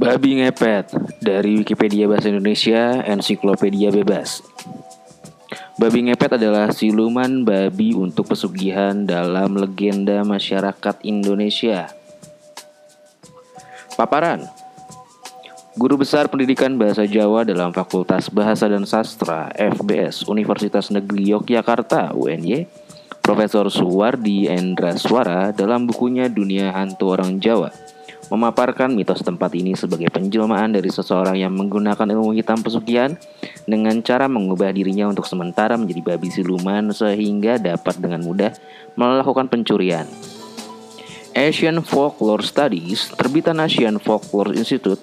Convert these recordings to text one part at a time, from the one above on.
Babi ngepet dari Wikipedia Bahasa Indonesia, ensiklopedia bebas. Babi ngepet adalah siluman babi untuk pesugihan dalam legenda masyarakat Indonesia. Paparan Guru Besar Pendidikan Bahasa Jawa dalam Fakultas Bahasa dan Sastra FBS Universitas Negeri Yogyakarta UNY Profesor Suwardi Endra Suara dalam bukunya Dunia Hantu Orang Jawa memaparkan mitos tempat ini sebagai penjelmaan dari seseorang yang menggunakan ilmu hitam pesugihan dengan cara mengubah dirinya untuk sementara menjadi babi siluman sehingga dapat dengan mudah melakukan pencurian. Asian Folklore Studies, terbitan Asian Folklore Institute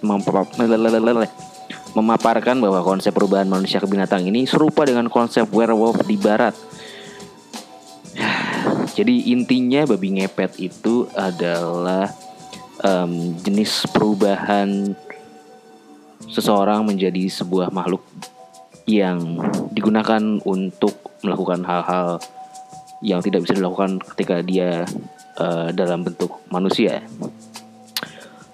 memaparkan bahwa konsep perubahan manusia ke binatang ini serupa dengan konsep werewolf di barat. Jadi intinya babi ngepet itu adalah um, jenis perubahan seseorang menjadi sebuah makhluk yang digunakan untuk melakukan hal-hal yang tidak bisa dilakukan ketika dia uh, dalam bentuk manusia.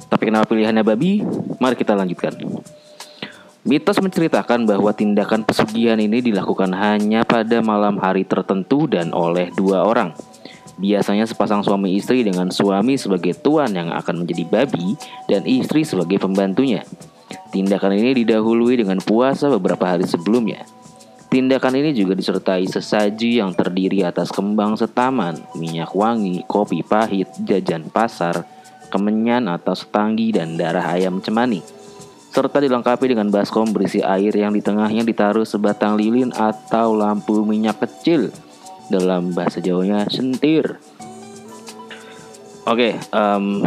Tapi kenapa pilihannya babi? Mari kita lanjutkan. Mitos menceritakan bahwa tindakan pesugihan ini dilakukan hanya pada malam hari tertentu dan oleh dua orang – Biasanya sepasang suami istri dengan suami sebagai tuan yang akan menjadi babi dan istri sebagai pembantunya. Tindakan ini didahului dengan puasa beberapa hari sebelumnya. Tindakan ini juga disertai sesaji yang terdiri atas kembang setaman, minyak wangi, kopi pahit, jajan pasar, kemenyan atau setanggi, dan darah ayam cemani. Serta dilengkapi dengan baskom berisi air yang di tengahnya ditaruh sebatang lilin atau lampu minyak kecil dalam bahasa Jawanya sentir. Oke, okay, um,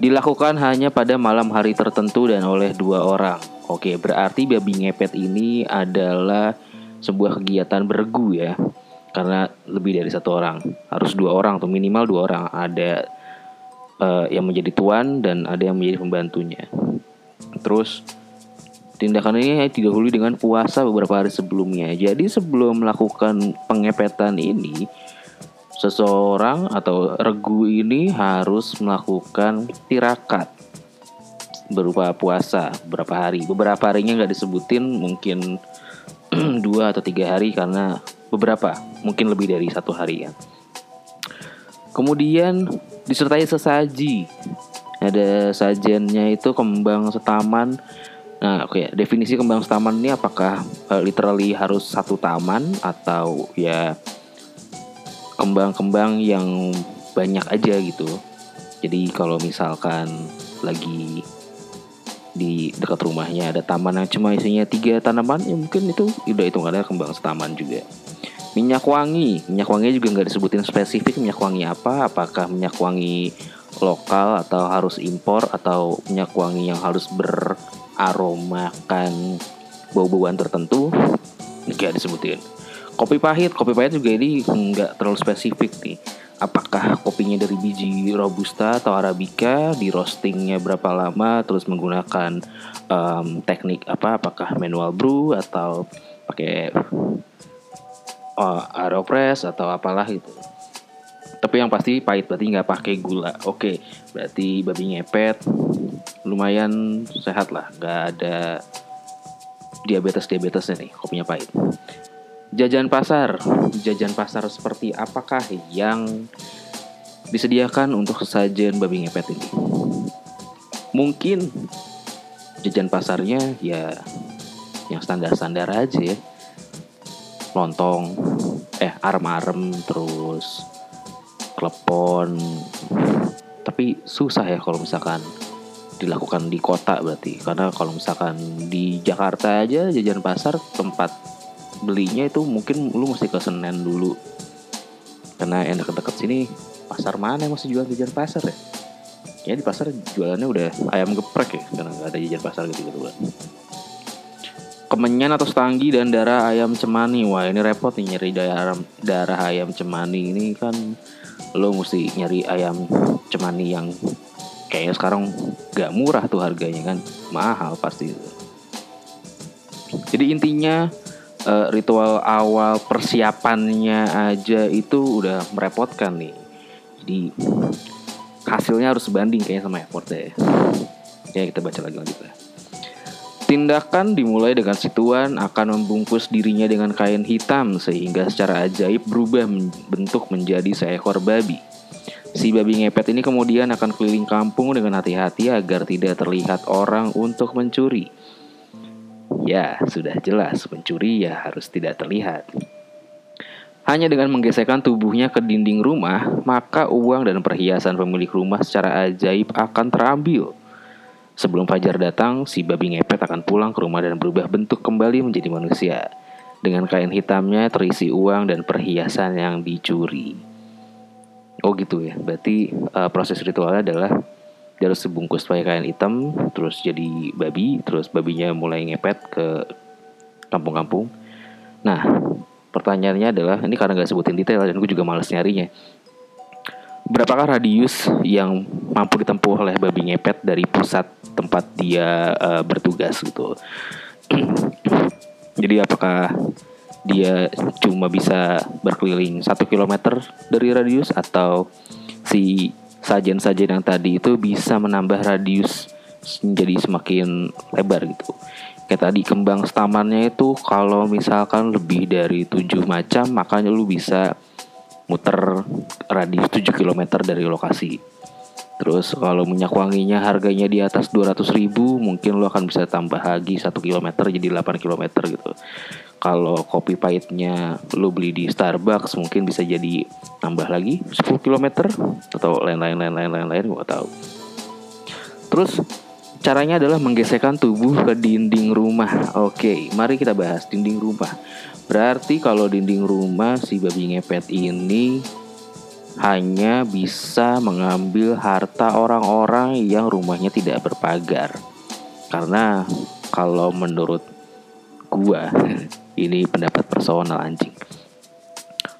dilakukan hanya pada malam hari tertentu dan oleh dua orang. Oke, okay, berarti babi ngepet ini adalah sebuah kegiatan bergu ya, karena lebih dari satu orang, harus dua orang atau minimal dua orang. Ada uh, yang menjadi tuan dan ada yang menjadi pembantunya. Terus Tindakan ini didahului dengan puasa beberapa hari sebelumnya. Jadi sebelum melakukan pengepetan ini, seseorang atau regu ini harus melakukan tirakat berupa puasa beberapa hari. Beberapa harinya nggak disebutin, mungkin dua atau tiga hari karena beberapa, mungkin lebih dari satu hari ya. Kemudian disertai sesaji. Ada sajennya itu kembang setaman Nah, oke, okay. definisi kembang setaman ini apakah uh, literally harus satu taman atau ya kembang-kembang yang banyak aja gitu. Jadi kalau misalkan lagi di dekat rumahnya ada taman yang cuma isinya tiga tanaman, ya mungkin itu udah hitungannya kembang setaman juga. Minyak wangi, minyak wangi juga nggak disebutin spesifik minyak wangi apa, apakah minyak wangi lokal atau harus impor atau minyak wangi yang harus ber aromakan bau-bauan tertentu nggak disebutin. Kopi pahit kopi pahit juga ini nggak terlalu spesifik nih. Apakah kopinya dari biji robusta atau arabica di roastingnya berapa lama terus menggunakan um, teknik apa apakah manual brew atau pakai uh, aeropress atau apalah itu. Tapi yang pasti pahit berarti nggak pakai gula. Oke berarti babi ngepet lumayan sehat lah. Nggak ada diabetes diabetesnya nih kopinya pahit. Jajan pasar. Jajan pasar seperti apakah yang disediakan untuk sesajen babi ngepet ini? Mungkin jajan pasarnya ya yang standar-standar aja ya. Lontong eh arem-arem terus klepon. Tapi susah ya kalau misalkan dilakukan di kota berarti. Karena kalau misalkan di Jakarta aja jajan pasar tempat belinya itu mungkin lu mesti ke Senen dulu. Karena yang deket-deket sini pasar mana yang masih jual jajan pasar ya? Ya di pasar jualannya udah ayam geprek ya karena nggak ada jajan pasar gitu gitu kan kemenyan atau stanggi dan darah ayam cemani. Wah ini repot nih nyari darah darah ayam cemani. Ini kan lo mesti nyari ayam cemani yang kayaknya sekarang gak murah tuh harganya kan mahal pasti jadi intinya uh, ritual awal persiapannya aja itu udah merepotkan nih jadi hasilnya harus sebanding kayaknya sama effortnya Ya kita baca lagi lanjutnya. Tindakan dimulai dengan Situan akan membungkus dirinya dengan kain hitam sehingga secara ajaib berubah bentuk menjadi seekor babi. Si babi ngepet ini kemudian akan keliling kampung dengan hati-hati agar tidak terlihat orang untuk mencuri. Ya, sudah jelas pencuri ya harus tidak terlihat. Hanya dengan menggesekkan tubuhnya ke dinding rumah, maka uang dan perhiasan pemilik rumah secara ajaib akan terambil. Sebelum fajar datang, si babi ngepet akan pulang ke rumah dan berubah bentuk kembali menjadi manusia. Dengan kain hitamnya terisi uang dan perhiasan yang dicuri. Oh gitu ya, berarti uh, proses ritualnya adalah dia harus dibungkus pakai kain hitam, terus jadi babi, terus babinya mulai ngepet ke kampung-kampung. Nah, pertanyaannya adalah, ini karena gak sebutin detail dan gue juga males nyarinya berapakah radius yang mampu ditempuh oleh babi ngepet dari pusat tempat dia uh, bertugas gitu. Jadi apakah dia cuma bisa berkeliling satu kilometer dari radius atau si sajen-sajen yang tadi itu bisa menambah radius menjadi semakin lebar gitu. Kayak tadi kembang stamannya itu kalau misalkan lebih dari tujuh macam makanya lu bisa muter radius 7 km dari lokasi. Terus kalau minyak wanginya harganya di atas 200 ribu mungkin lo akan bisa tambah lagi 1 km jadi 8 km gitu. Kalau kopi pahitnya lo beli di Starbucks mungkin bisa jadi tambah lagi 10 km atau lain-lain lain-lain lain-lain gue tahu. Terus caranya adalah menggesekkan tubuh ke dinding rumah. Oke, mari kita bahas dinding rumah. Berarti kalau dinding rumah si babi ngepet ini hanya bisa mengambil harta orang-orang yang rumahnya tidak berpagar. Karena kalau menurut gua ini pendapat personal anjing.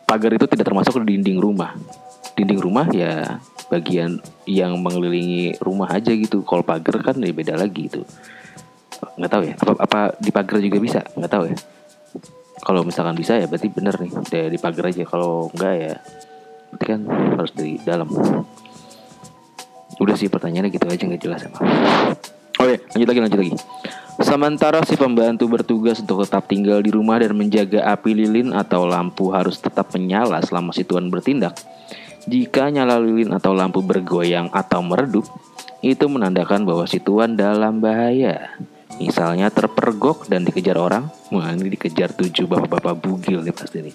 Pagar itu tidak termasuk di dinding rumah. Dinding rumah ya bagian yang mengelilingi rumah aja gitu. Kalau pagar kan ya beda lagi itu. Nggak tahu ya. Apa, apa di pagar juga bisa? Nggak tahu ya kalau misalkan bisa ya berarti bener nih dari pagar aja kalau enggak ya berarti kan harus dari dalam udah sih pertanyaannya gitu aja nggak jelas emang oke lanjut lagi lanjut lagi Sementara si pembantu bertugas untuk tetap tinggal di rumah dan menjaga api lilin atau lampu harus tetap menyala selama si tuan bertindak. Jika nyala lilin atau lampu bergoyang atau meredup, itu menandakan bahwa si tuan dalam bahaya. Misalnya terpergok dan dikejar orang, wah ini dikejar tujuh bapak-bapak bugil nih pasti nih.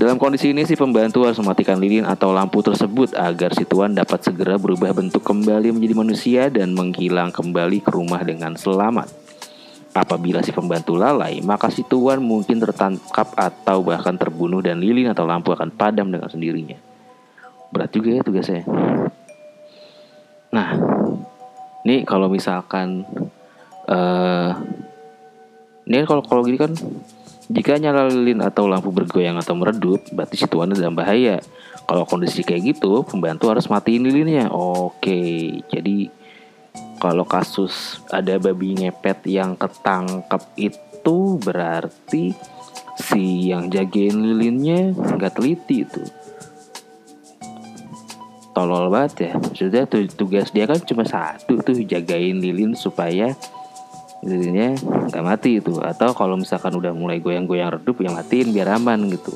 Dalam kondisi ini si pembantu harus mematikan lilin atau lampu tersebut agar si tuan dapat segera berubah bentuk kembali menjadi manusia dan menghilang kembali ke rumah dengan selamat. Apabila si pembantu lalai, maka si tuan mungkin tertangkap atau bahkan terbunuh dan lilin atau lampu akan padam dengan sendirinya. Berat juga ya tugasnya. Nah, ini kalau misalkan uh, ini kalau kalau gini kan jika nyala lilin atau lampu bergoyang atau meredup, berarti situannya dalam bahaya. Kalau kondisi kayak gitu, pembantu harus matiin lilinnya. Oke, jadi kalau kasus ada babi ngepet yang ketangkep itu berarti si yang jagain lilinnya nggak teliti itu. Tolol banget ya. Maksudnya tugas dia kan cuma satu tuh jagain lilin supaya lilinnya nggak mati itu atau kalau misalkan udah mulai goyang-goyang redup yang matiin biar aman gitu.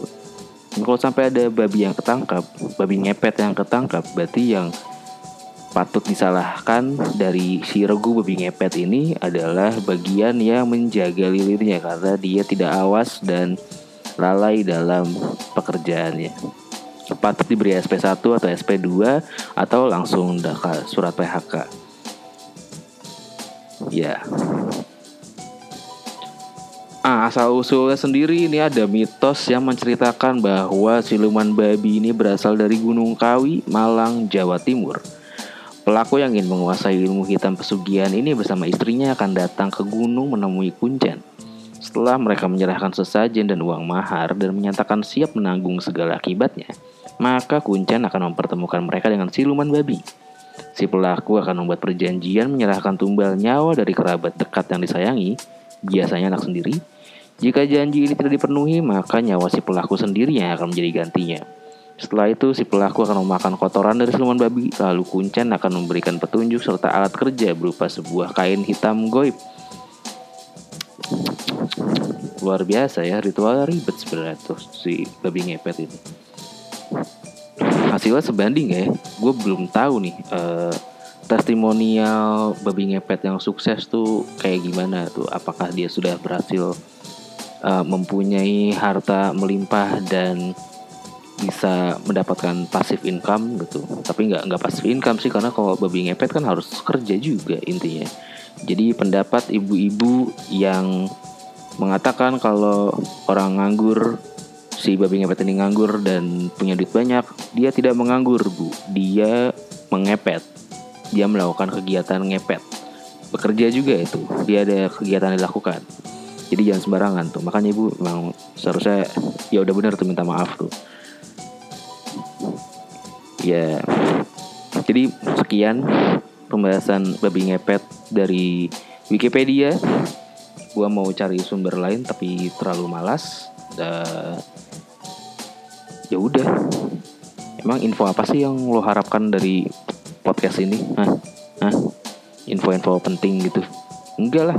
Nah, kalau sampai ada babi yang ketangkap babi ngepet yang ketangkap berarti yang patut disalahkan dari si regu babi ngepet ini adalah bagian yang menjaga lilinnya karena dia tidak awas dan lalai dalam pekerjaannya. Patut diberi SP1 atau SP2 atau langsung surat PHK ya Ah, asal usulnya sendiri ini ada mitos yang menceritakan bahwa siluman babi ini berasal dari Gunung Kawi, Malang, Jawa Timur. Pelaku yang ingin menguasai ilmu hitam pesugihan ini bersama istrinya akan datang ke gunung menemui Kuncen. Setelah mereka menyerahkan sesajen dan uang mahar dan menyatakan siap menanggung segala akibatnya, maka Kuncen akan mempertemukan mereka dengan siluman babi. Si pelaku akan membuat perjanjian menyerahkan tumbal nyawa dari kerabat dekat yang disayangi, biasanya anak sendiri, jika janji ini tidak dipenuhi, maka nyawa si pelaku sendiri yang akan menjadi gantinya. Setelah itu si pelaku akan memakan kotoran dari siluman babi, lalu kuncen akan memberikan petunjuk serta alat kerja berupa sebuah kain hitam goib. Luar biasa ya, ritual ribet sebenarnya tuh si babi ngepet itu. Hasilnya sebanding ya, gue belum tahu nih uh, testimonial babi ngepet yang sukses tuh kayak gimana tuh. Apakah dia sudah berhasil uh, mempunyai harta melimpah dan bisa mendapatkan pasif income gitu? Tapi nggak nggak pasif income sih karena kalau babi ngepet kan harus kerja juga intinya. Jadi pendapat ibu-ibu yang mengatakan kalau orang nganggur si babi ngepet ini nganggur dan punya duit banyak dia tidak menganggur bu. Dia mengepet. Dia melakukan kegiatan ngepet. Bekerja juga itu. Dia ada kegiatan yang dilakukan. Jadi jangan sembarangan tuh. Makanya ibu memang seharusnya ya udah benar tuh minta maaf tuh. Ya. Jadi sekian pembahasan babi ngepet dari Wikipedia. Gua mau cari sumber lain tapi terlalu malas ya udah. Emang info apa sih yang lo harapkan dari podcast ini? Hah? Hah? info-info penting gitu? Enggak lah.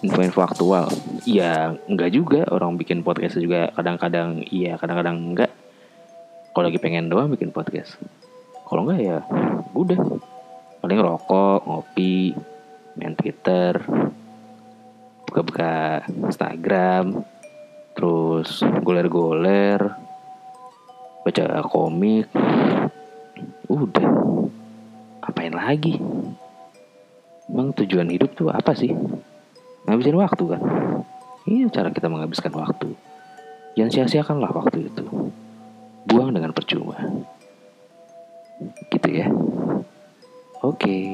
Info-info aktual. Ya enggak juga. Orang bikin podcast juga kadang-kadang iya kadang-kadang enggak. Kalau lagi pengen doang bikin podcast. Kalau enggak ya udah. Paling rokok ngopi main twitter buka-buka instagram terus goler-goler baca komik udah apain lagi emang tujuan hidup tuh apa sih ngabisin waktu kan ini cara kita menghabiskan waktu jangan sia-siakanlah waktu itu buang dengan percuma. Gitu ya. Oke. Okay.